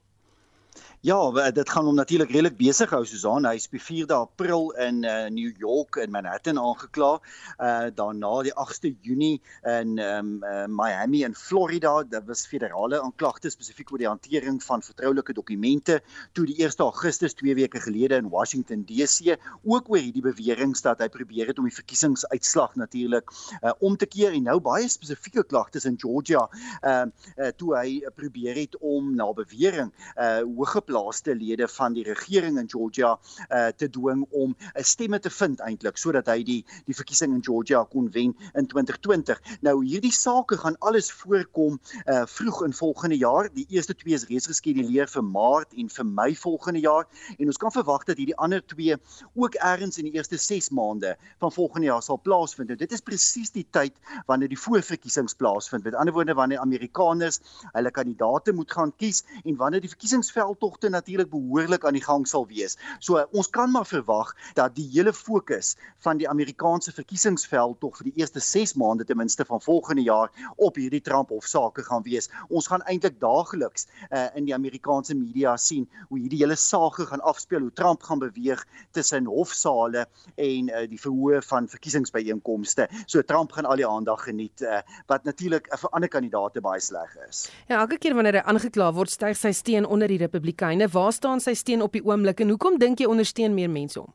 Ja, dit gaan hom natuurlik redelik besig hou Susan. Hy is op 4de April in uh, New York in Manhattan aangekla. Uh daarna die 8de Junie in um, uh, Miami in Florida. Dit was federale aanklagte spesifiek oor die hantering van vertroulike dokumente. Toe die 1 Augustus 2 weke gelede in Washington DC ook oor hierdie beweringe dat hy probeer het om die verkiesingsuitslag natuurlik uh, om te keer en nou baie spesifieke klagtes in Georgia. Uh, uh toe hy probeer het om na bewering uh hoë laaste lede van die regering in Georgia uh te dwing om 'n stemme te vind eintlik sodat hy die die verkiesing in Georgia kon wen in 2020. Nou hierdie sake gaan alles voorkom uh vroeg in volgende jaar. Die eerste twee is reeds geskeduleer vir Maart en vir Mei volgende jaar en ons kan verwag dat hierdie ander twee ook eers in die eerste 6 maande van volgende jaar sal plaasvind. En dit is presies die tyd wanneer die voorverkiesings plaasvind. Met ander woorde wanneer Amerikaners hulle kandidaate moet gaan kies en wanneer die verkiesingsveldtogte projekte natuurlik behoorlik aan die gang sal wees. So ons kan maar verwag dat die hele fokus van die Amerikaanse verkiesingsveld tog vir die eerste 6 maande ten minste van volgende jaar op hierdie Trump hofsaake gaan wees. Ons gaan eintlik daagliks uh, in die Amerikaanse media sien hoe hierdie hele saak gaan afspeel, hoe Trump gaan beweeg tussen hofsaale en uh, die verhoor van verkiesingsbyeenkomste. So Trump gaan al die aandag geniet uh, wat natuurlik uh, vir ander kandidaate baie sleg is. Ja, elke keer wanneer hy aangekla word, styg sy steen onder die Republikeine Oekraïne. Waar staan sy steun op die oomblik en hoekom dink jy ondersteun meer mense hom?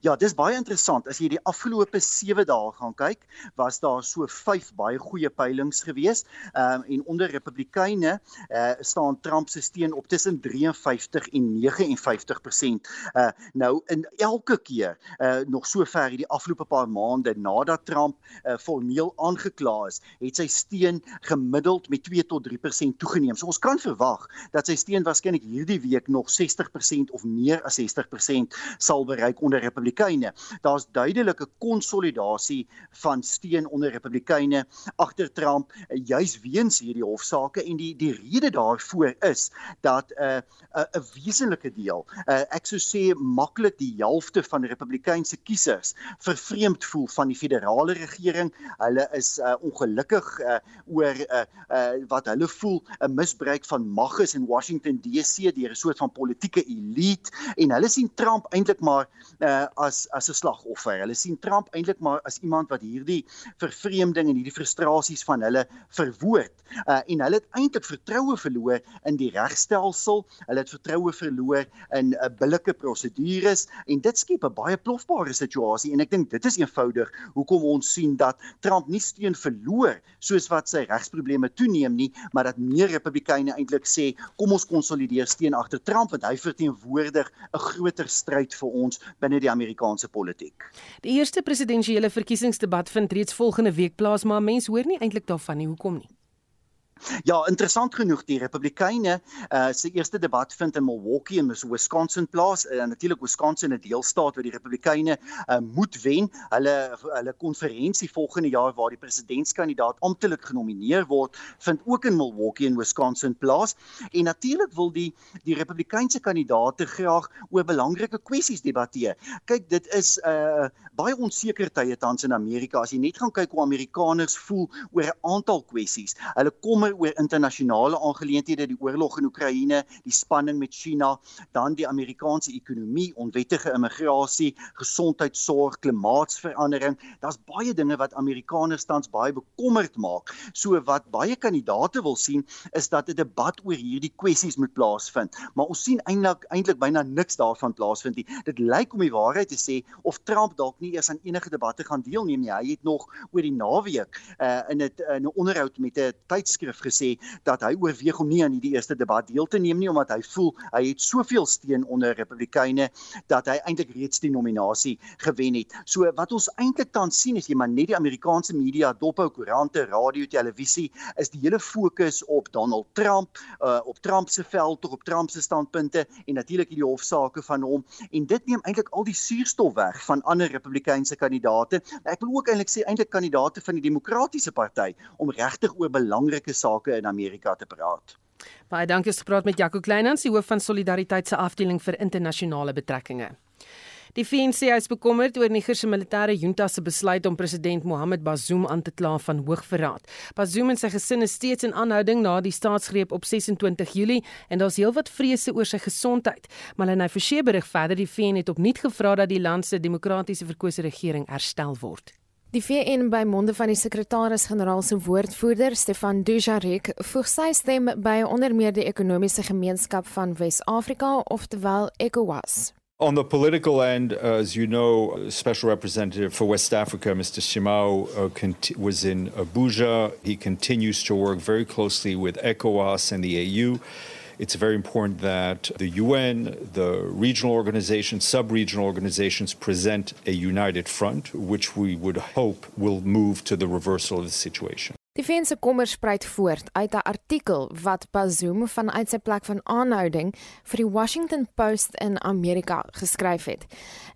Ja, dis baie interessant. As jy die afgelope 7 dae gaan kyk, was daar so 5 baie goeie peilings gewees. Ehm um, en onder Republikeine uh staan Trump se steun op tussen 53 en 59%. Uh nou in elke keer uh nog sover hierdie afgelope paar maande nadat Trump uh formeel aangekla is, het sy steun gemiddeld met 2 tot 3% toegeneem. So ons kan verwag dat sy steun waarskynlik hierdie week nog 60% of meer as 60% sal bereik onder Republikeine. Daar's duidelike konsolidasie van steun onder Republikeine agter Trump juis weens hierdie hofsaake en die die rede daarvoor is dat 'n uh, 'n uh, wesenlike deel, uh, ek sou sê maklik die helfte van Republikeinse kiesers vervreemd voel van die federale regering. Hulle is uh, ongelukkig uh, oor uh, uh, wat hulle voel 'n misbruik van mag is in Washington DC deur 'n soort van politieke elite en hulle sien Trump eintlik maar uh, as as 'n slagoffer. Hulle sien Trump eintlik maar as iemand wat hierdie vervreemding en hierdie frustrasies van hulle verwoord. Uh en hulle het eintlik vertroue verloor in die regstelsel. Hulle het vertroue verloor in 'n uh, billike prosedures en dit skep 'n baie plofbare situasie en ek dink dit is eenvoudig hoekom ons sien dat Trump nie steun verloor soos wat sy regsprobleme toeneem nie, maar dat meer Republikeine eintlik sê kom ons konsolideer steun agter Trump want hy verteenwoordig 'n groter stryd vir ons binne binne die Amerikaanse politiek. Die eerste presidensiële verkiesingsdebat vind reeds volgende week plaas, maar mense hoor nie eintlik daarvan nie. Hoekom nie? Ja, interessant genoeg die Republikeine uh, se eerste debat vind in Milwaukee in Wisconsin plaas. Uh, Natuurlik Wisconsin 'n deelstaat waar die Republikeine uh, moet wen. Hulle hulle konferensie volgende jaar waar die presidentskandidaat amptelik genomineer word, vind ook in Milwaukee in Wisconsin plaas. En natuurlik wil die die Republikeinse kandidaate graag oor belangrike kwessies debatteer. Kyk, dit is 'n uh, baie onseker tye tans in Amerika. As jy net gaan kyk hoe Amerikaners voel oor 'n aantal kwessies. Hulle kom oor internasionale aangeleenthede, die oorlog in Oekraïne, die spanning met China, dan die Amerikaanse ekonomie, onwettige immigrasie, gesondheidsorg, klimaatsverandering. Daar's baie dinge wat Amerikaners tans baie bekommerd maak. So wat baie kandidate wil sien is dat 'n debat oor hierdie kwessies moet plaasvind. Maar ons sien eintlik eintlik byna niks daarvan plaasvind nie. Dit lyk om die waarheid te sê of Trump dalk nie eers aan enige debatte gaan deelneem nie. Hy het nog oor die naweek uh, in 'n 'n onderhoud met 'n tydskrif gesê dat hy oorweeg om nie aan hierdie eerste debat deel te neem nie omdat hy voel hy het soveel steun onder Republikeine dat hy eintlik reeds die nominasie gewen het. So wat ons eintlik tans sien is jy maar net die Amerikaanse media dophou koerante, radio, televisie is die hele fokus op Donald Trump, uh, op Trump se veld, op Trump se standpunte en natuurlik hierdie hofsaake van hom en dit neem eintlik al die suurstof weg van ander Republikeinse kandidaate. Ek wil ook eintlik sê eintlik kandidaate van die Demokratiese party om regtig oor belangrike sake in Amerika te praat. Baie dankie vir gepraat met Jaco Kleinhans, die hoof van Solidariteit se afdeling vir internasionale betrekkinge. Die VNC is bekommerd oor Niger se militêre junta se besluit om president Mohamed Bazoum aan te kla van hoogverraad. Bazoum en sy gesin is steeds in aanhouding na die staatsgreep op 26 Julie en daar's heelwat vrese oor sy gesondheid. Malene Forsie berig verder die VN het opnuut gevra dat die land se demokratiese verkose regering herstel word. Die VN by monde van die sekretaris-generaal se woordvoerder Stefan Dujarric voeg sy stem by onder meer die ekonomiese gemeenskap van Wes-Afrika, oftewel ECOWAS. On the political end, as you know, Special Representative for West Africa, Mr. Shimau, uh, was in Abuja. He continues to work very closely with ECOWAS and the AU. It's very important that the UN, the regional organizations, sub regional organizations present a united front, which we would hope will move to the reversal of the situation. Die VN se kommer spruit voort uit 'n artikel wat Bazoum vanuit sy plek van aanhouding vir die Washington Post in Amerika geskryf het.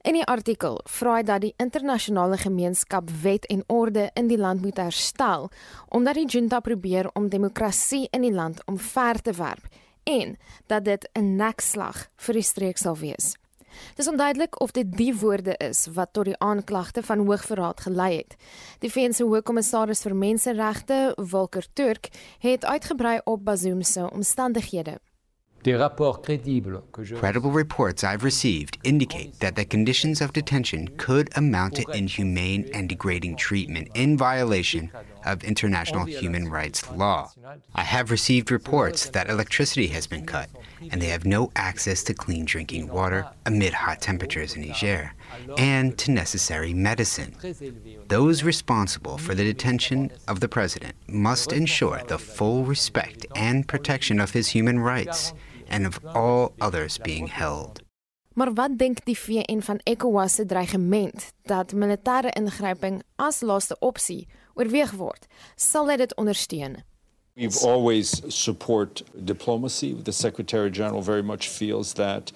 In die artikel vra hy dat die internasionale gemeenskap wet en orde in die land moet herstel omdat die junta probeer om demokrasie in die land omver te werp en dat dit 'n nekslag vir die streek sal wees. Dis onduidelik of dit die woorde is wat tot die aanklagte van hoogverraad gelei het. Die VN se hoogkommissaris vir menseregte, Volker Turk, het uitgebrei op Bazoum se omstandighede. Credible reports I've received indicate that the conditions of detention could amount to inhumane and degrading treatment in violation of international human rights law. I have received reports that electricity has been cut and they have no access to clean drinking water amid hot temperatures in Niger and to necessary medicine. Those responsible for the detention of the president must ensure the full respect and protection of his human rights and of all others being held. Maar wat dink die VN van ECOWAS se dreigement dat militêre ingryping as laaste opsie oorweeg word? Sal dit dit ondersteun? We've always support diplomacy. The Secretary General very much feels that,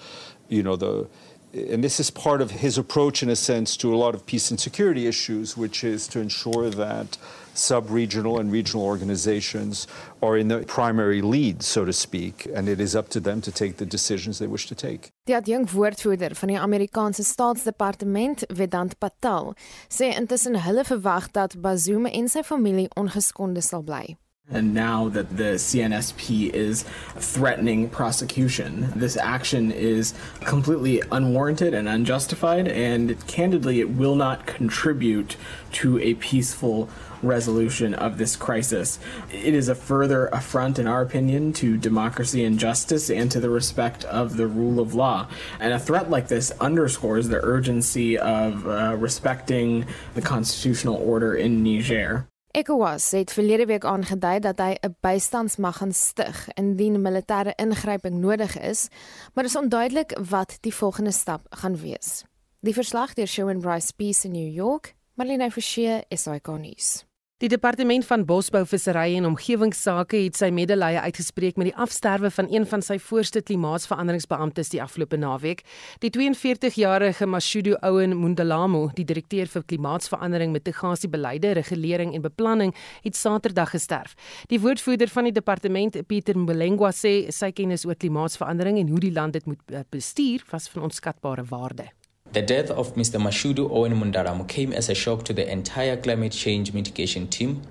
you know, the and this is part of his approach in a sense to a lot of peace and security issues, which is to ensure that sub-regional and regional organizations are in the primary lead, so to speak, and it is up to them to take the decisions they wish to take. Die adjunk woordvoerder van die Amerikaanse staatsdepartement, Vedant Patel, sê intussen hulle verwag dat Bazoum en sy familie ongeskonde sal bly. And now that the CNSP is threatening prosecution, this action is completely unwarranted and unjustified, and candidly, it will not contribute to a peaceful resolution of this crisis. It is a further affront, in our opinion, to democracy and justice and to the respect of the rule of law. And a threat like this underscores the urgency of uh, respecting the constitutional order in Niger. ECOWAS het verlede week aangedui dat hy 'n bystandsmag gaan stig indien militêre ingryping nodig is, maar is onduidelik wat die volgende stap gaan wees. Die verslag deur Sharon Rice Peace in New York, Marlene Forsie, SAK nuus. Die departement van Bosbou, Visserry en Omgewingsake het sy medelee uitgespreek met die afsterwe van een van sy voorste klimaatsveranderingsbeamptes die afgelope naweek. Die 42-jarige Mashudu Owen Mundalamo, die direkteur vir klimaatsverandering, mitigasiebeleide, regulering en beplanning, het Saterdag gesterf. Die woordvoerder van die departement, Pieter Mbolengwa, sê sy kennis oor klimaatsverandering en hoe die land dit moet eh, bestuur was van onskatbare waarde. The death of Mr. Mashudu Owen Mundaramu came as a shock to the entire climate change mitigation team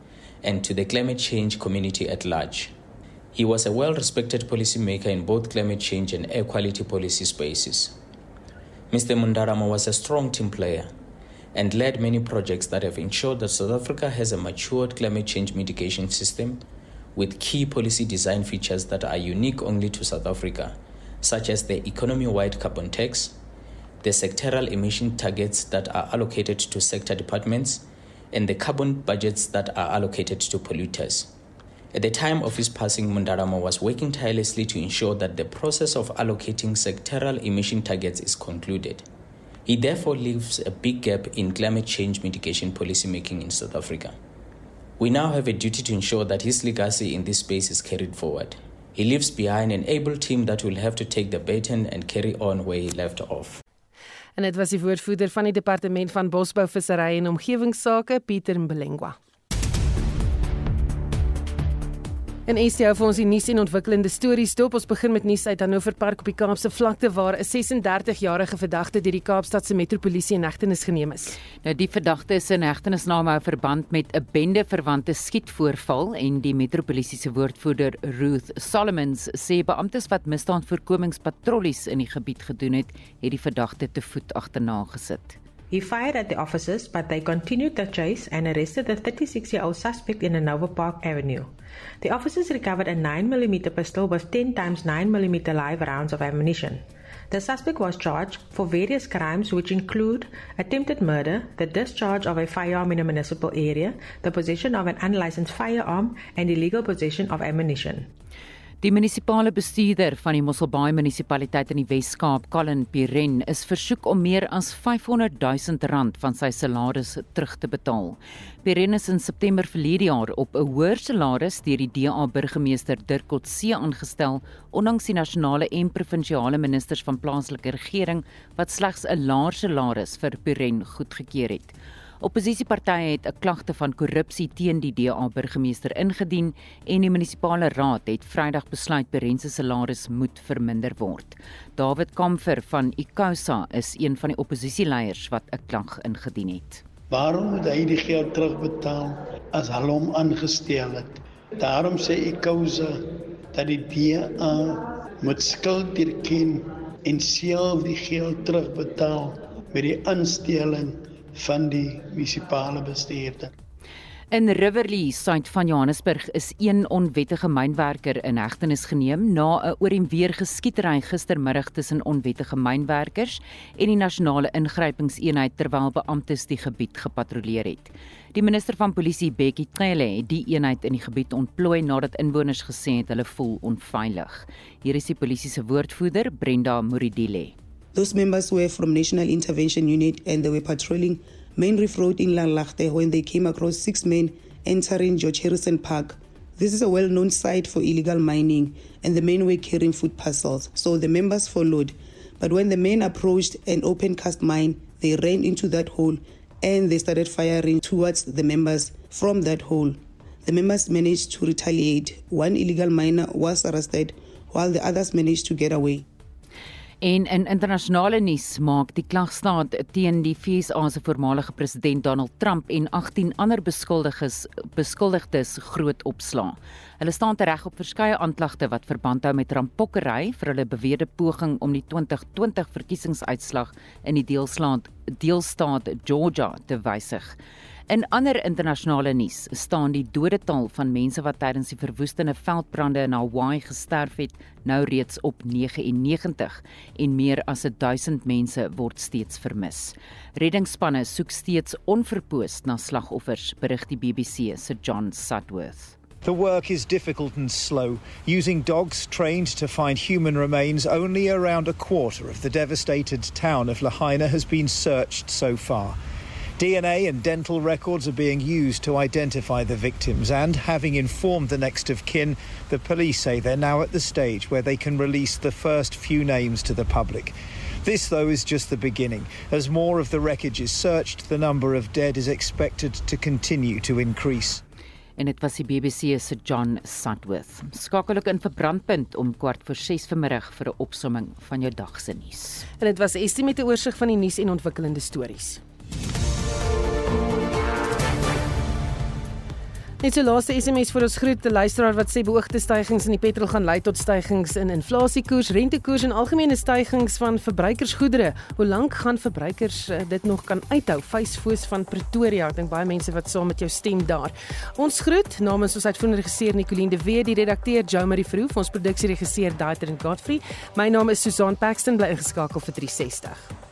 and to the climate change community at large. He was a well respected policymaker in both climate change and air quality policy spaces. Mr. Mundarama was a strong team player and led many projects that have ensured that South Africa has a matured climate change mitigation system with key policy design features that are unique only to South Africa, such as the economy wide carbon tax the sectoral emission targets that are allocated to sector departments, and the carbon budgets that are allocated to polluters. At the time of his passing, Mundarama was working tirelessly to ensure that the process of allocating sectoral emission targets is concluded. He therefore leaves a big gap in climate change mitigation policymaking in South Africa. We now have a duty to ensure that his legacy in this space is carried forward. He leaves behind an able team that will have to take the baton and carry on where he left off. En dit was die woordvoerder van die departement van bosbou, visserry en omgewingsake, Pieter Mbelengwa. Is jou vir ons die nuus en ontwikkelende stories dop. Ons begin met nuus uit Hannover Park op die Kaapse vlakte waar 'n 36-jarige verdagte deur die Kaapstadse Metropolisie in hegtenis geneem is. Nou die verdagte is in hegtenis na 'n verband met 'n bende verwante skietvoorval en die Metropolisie se woordvoerder Ruth Solomons sê beamptes wat misdaadvoorkomingspatrollies in die gebied gedoen het, het die verdagte te voet agterna gesit. He fired at the officers, but they continued the chase and arrested the 36 year old suspect in Nova Park Avenue. The officers recovered a 9mm pistol with 10 times 9mm live rounds of ammunition. The suspect was charged for various crimes, which include attempted murder, the discharge of a firearm in a municipal area, the possession of an unlicensed firearm, and illegal possession of ammunition. Die munisipale bestuurder van die Mosselbaai munisipaliteit in die Wes-Kaap, Colin Piren, is versoek om meer as 500 000 rand van sy salaris terug te betaal. Piren is in September verlede jaar op 'n hoër salaris deur die DA burgemeester Dirk Coetzee aangestel, ondanks die nasionale en provinsiale ministers van plaaslike regering wat slegs 'n laer salaris vir Piren goedgekeur het. Opposisiepartye het 'n klagte van korrupsie teen die DA burgemeester ingedien en die munisipale raad het Vrydag besluit Berense salaris moet verminder word. David Kamfer van Ikosa is een van die oppositieleiers wat 'n klag ingedien het. Waarom moet hy die geld terugbetaal as hulle hom aangestel het? Daarom sê Ikosa dat die DA moet skuld erken en self die geld terugbetaal met die aanstelling van die munisipale bestuurder. In Riverlea, suid van Johannesburg, is een onwettige mynwerker in hegtenis geneem na 'n oor en weer geskietery gistermiddag tussen onwettige mynwerkers en die nasionale ingrypingseenheid terwyl beamptes die gebied gepatrolleer het. Die minister van polisie, Bekkie Cele, het die eenheid in die gebied ontplooi nadat inwoners gesê het hulle voel onveilig. Hier is die polisie se woordvoerder, Brenda Muridile. Those members were from National Intervention Unit and they were patrolling Main Reef Road in Langlaagte when they came across six men entering George Harrison Park. This is a well known site for illegal mining, and the men were carrying food parcels, so the members followed. But when the men approached an open cast mine, they ran into that hole and they started firing towards the members from that hole. The members managed to retaliate. One illegal miner was arrested, while the others managed to get away. En in internasionale nuus maak die klagstaat teen die FSA se voormalige president Donald Trump en 18 ander beskuldiges beskuldigdes groot opslaa. Hulle staan tereg op verskeie aanklagte wat verband hou met rampokkery vir hulle beweerde poging om die 2020 verkiesingsuitslag in die deelstaat deelstaat Georgia te wysig. In ander internasionale nuus staan die dodetal van mense wat tydens die verwoestende veldbrande in Hawaii gesterf het nou reeds op 99 en meer as 1000 mense word steeds vermis. Reddingsspanne soek steeds onverpoos na slagoffers, berig die BBC se John Sutworth. The work is difficult and slow, using dogs trained to find human remains. Only around a quarter of the devastated town of Lahaina has been searched so far. DNA and dental records are being used to identify the victims, and having informed the next of kin, the police say they're now at the stage where they can release the first few names to the public. This, though, is just the beginning. As more of the wreckage is searched, the number of dead is expected to continue to increase. en dit was die BBC se John Sutworth. Skakel ook in vir Brandpunt om kwart voor 6 vanmiddag vir 'n opsomming van jou dag se nuus. En dit was Estie met 'n oorsig van die nuus en ontwikkelende stories. Net so laaste SMS vir ons groet te luisteraar wat sê beoogde stygings in die petrol gaan lei tot stygings in inflasiekoers, rentekoers en algemene stygings van verbruikersgoedere. Hoe lank gaan verbruikers uh, dit nog kan uithou? Facefoos van Pretoria. Ek dink baie mense wat saam met jou stem daar. Ons groet namens ons uitvoerende regisseur Nicoline de Wet, die redakteur Jo Marie Verhoef, ons produksieregisseur Daiter en Godfrey. My naam is Susan Paxton bly ingeskakel vir 360.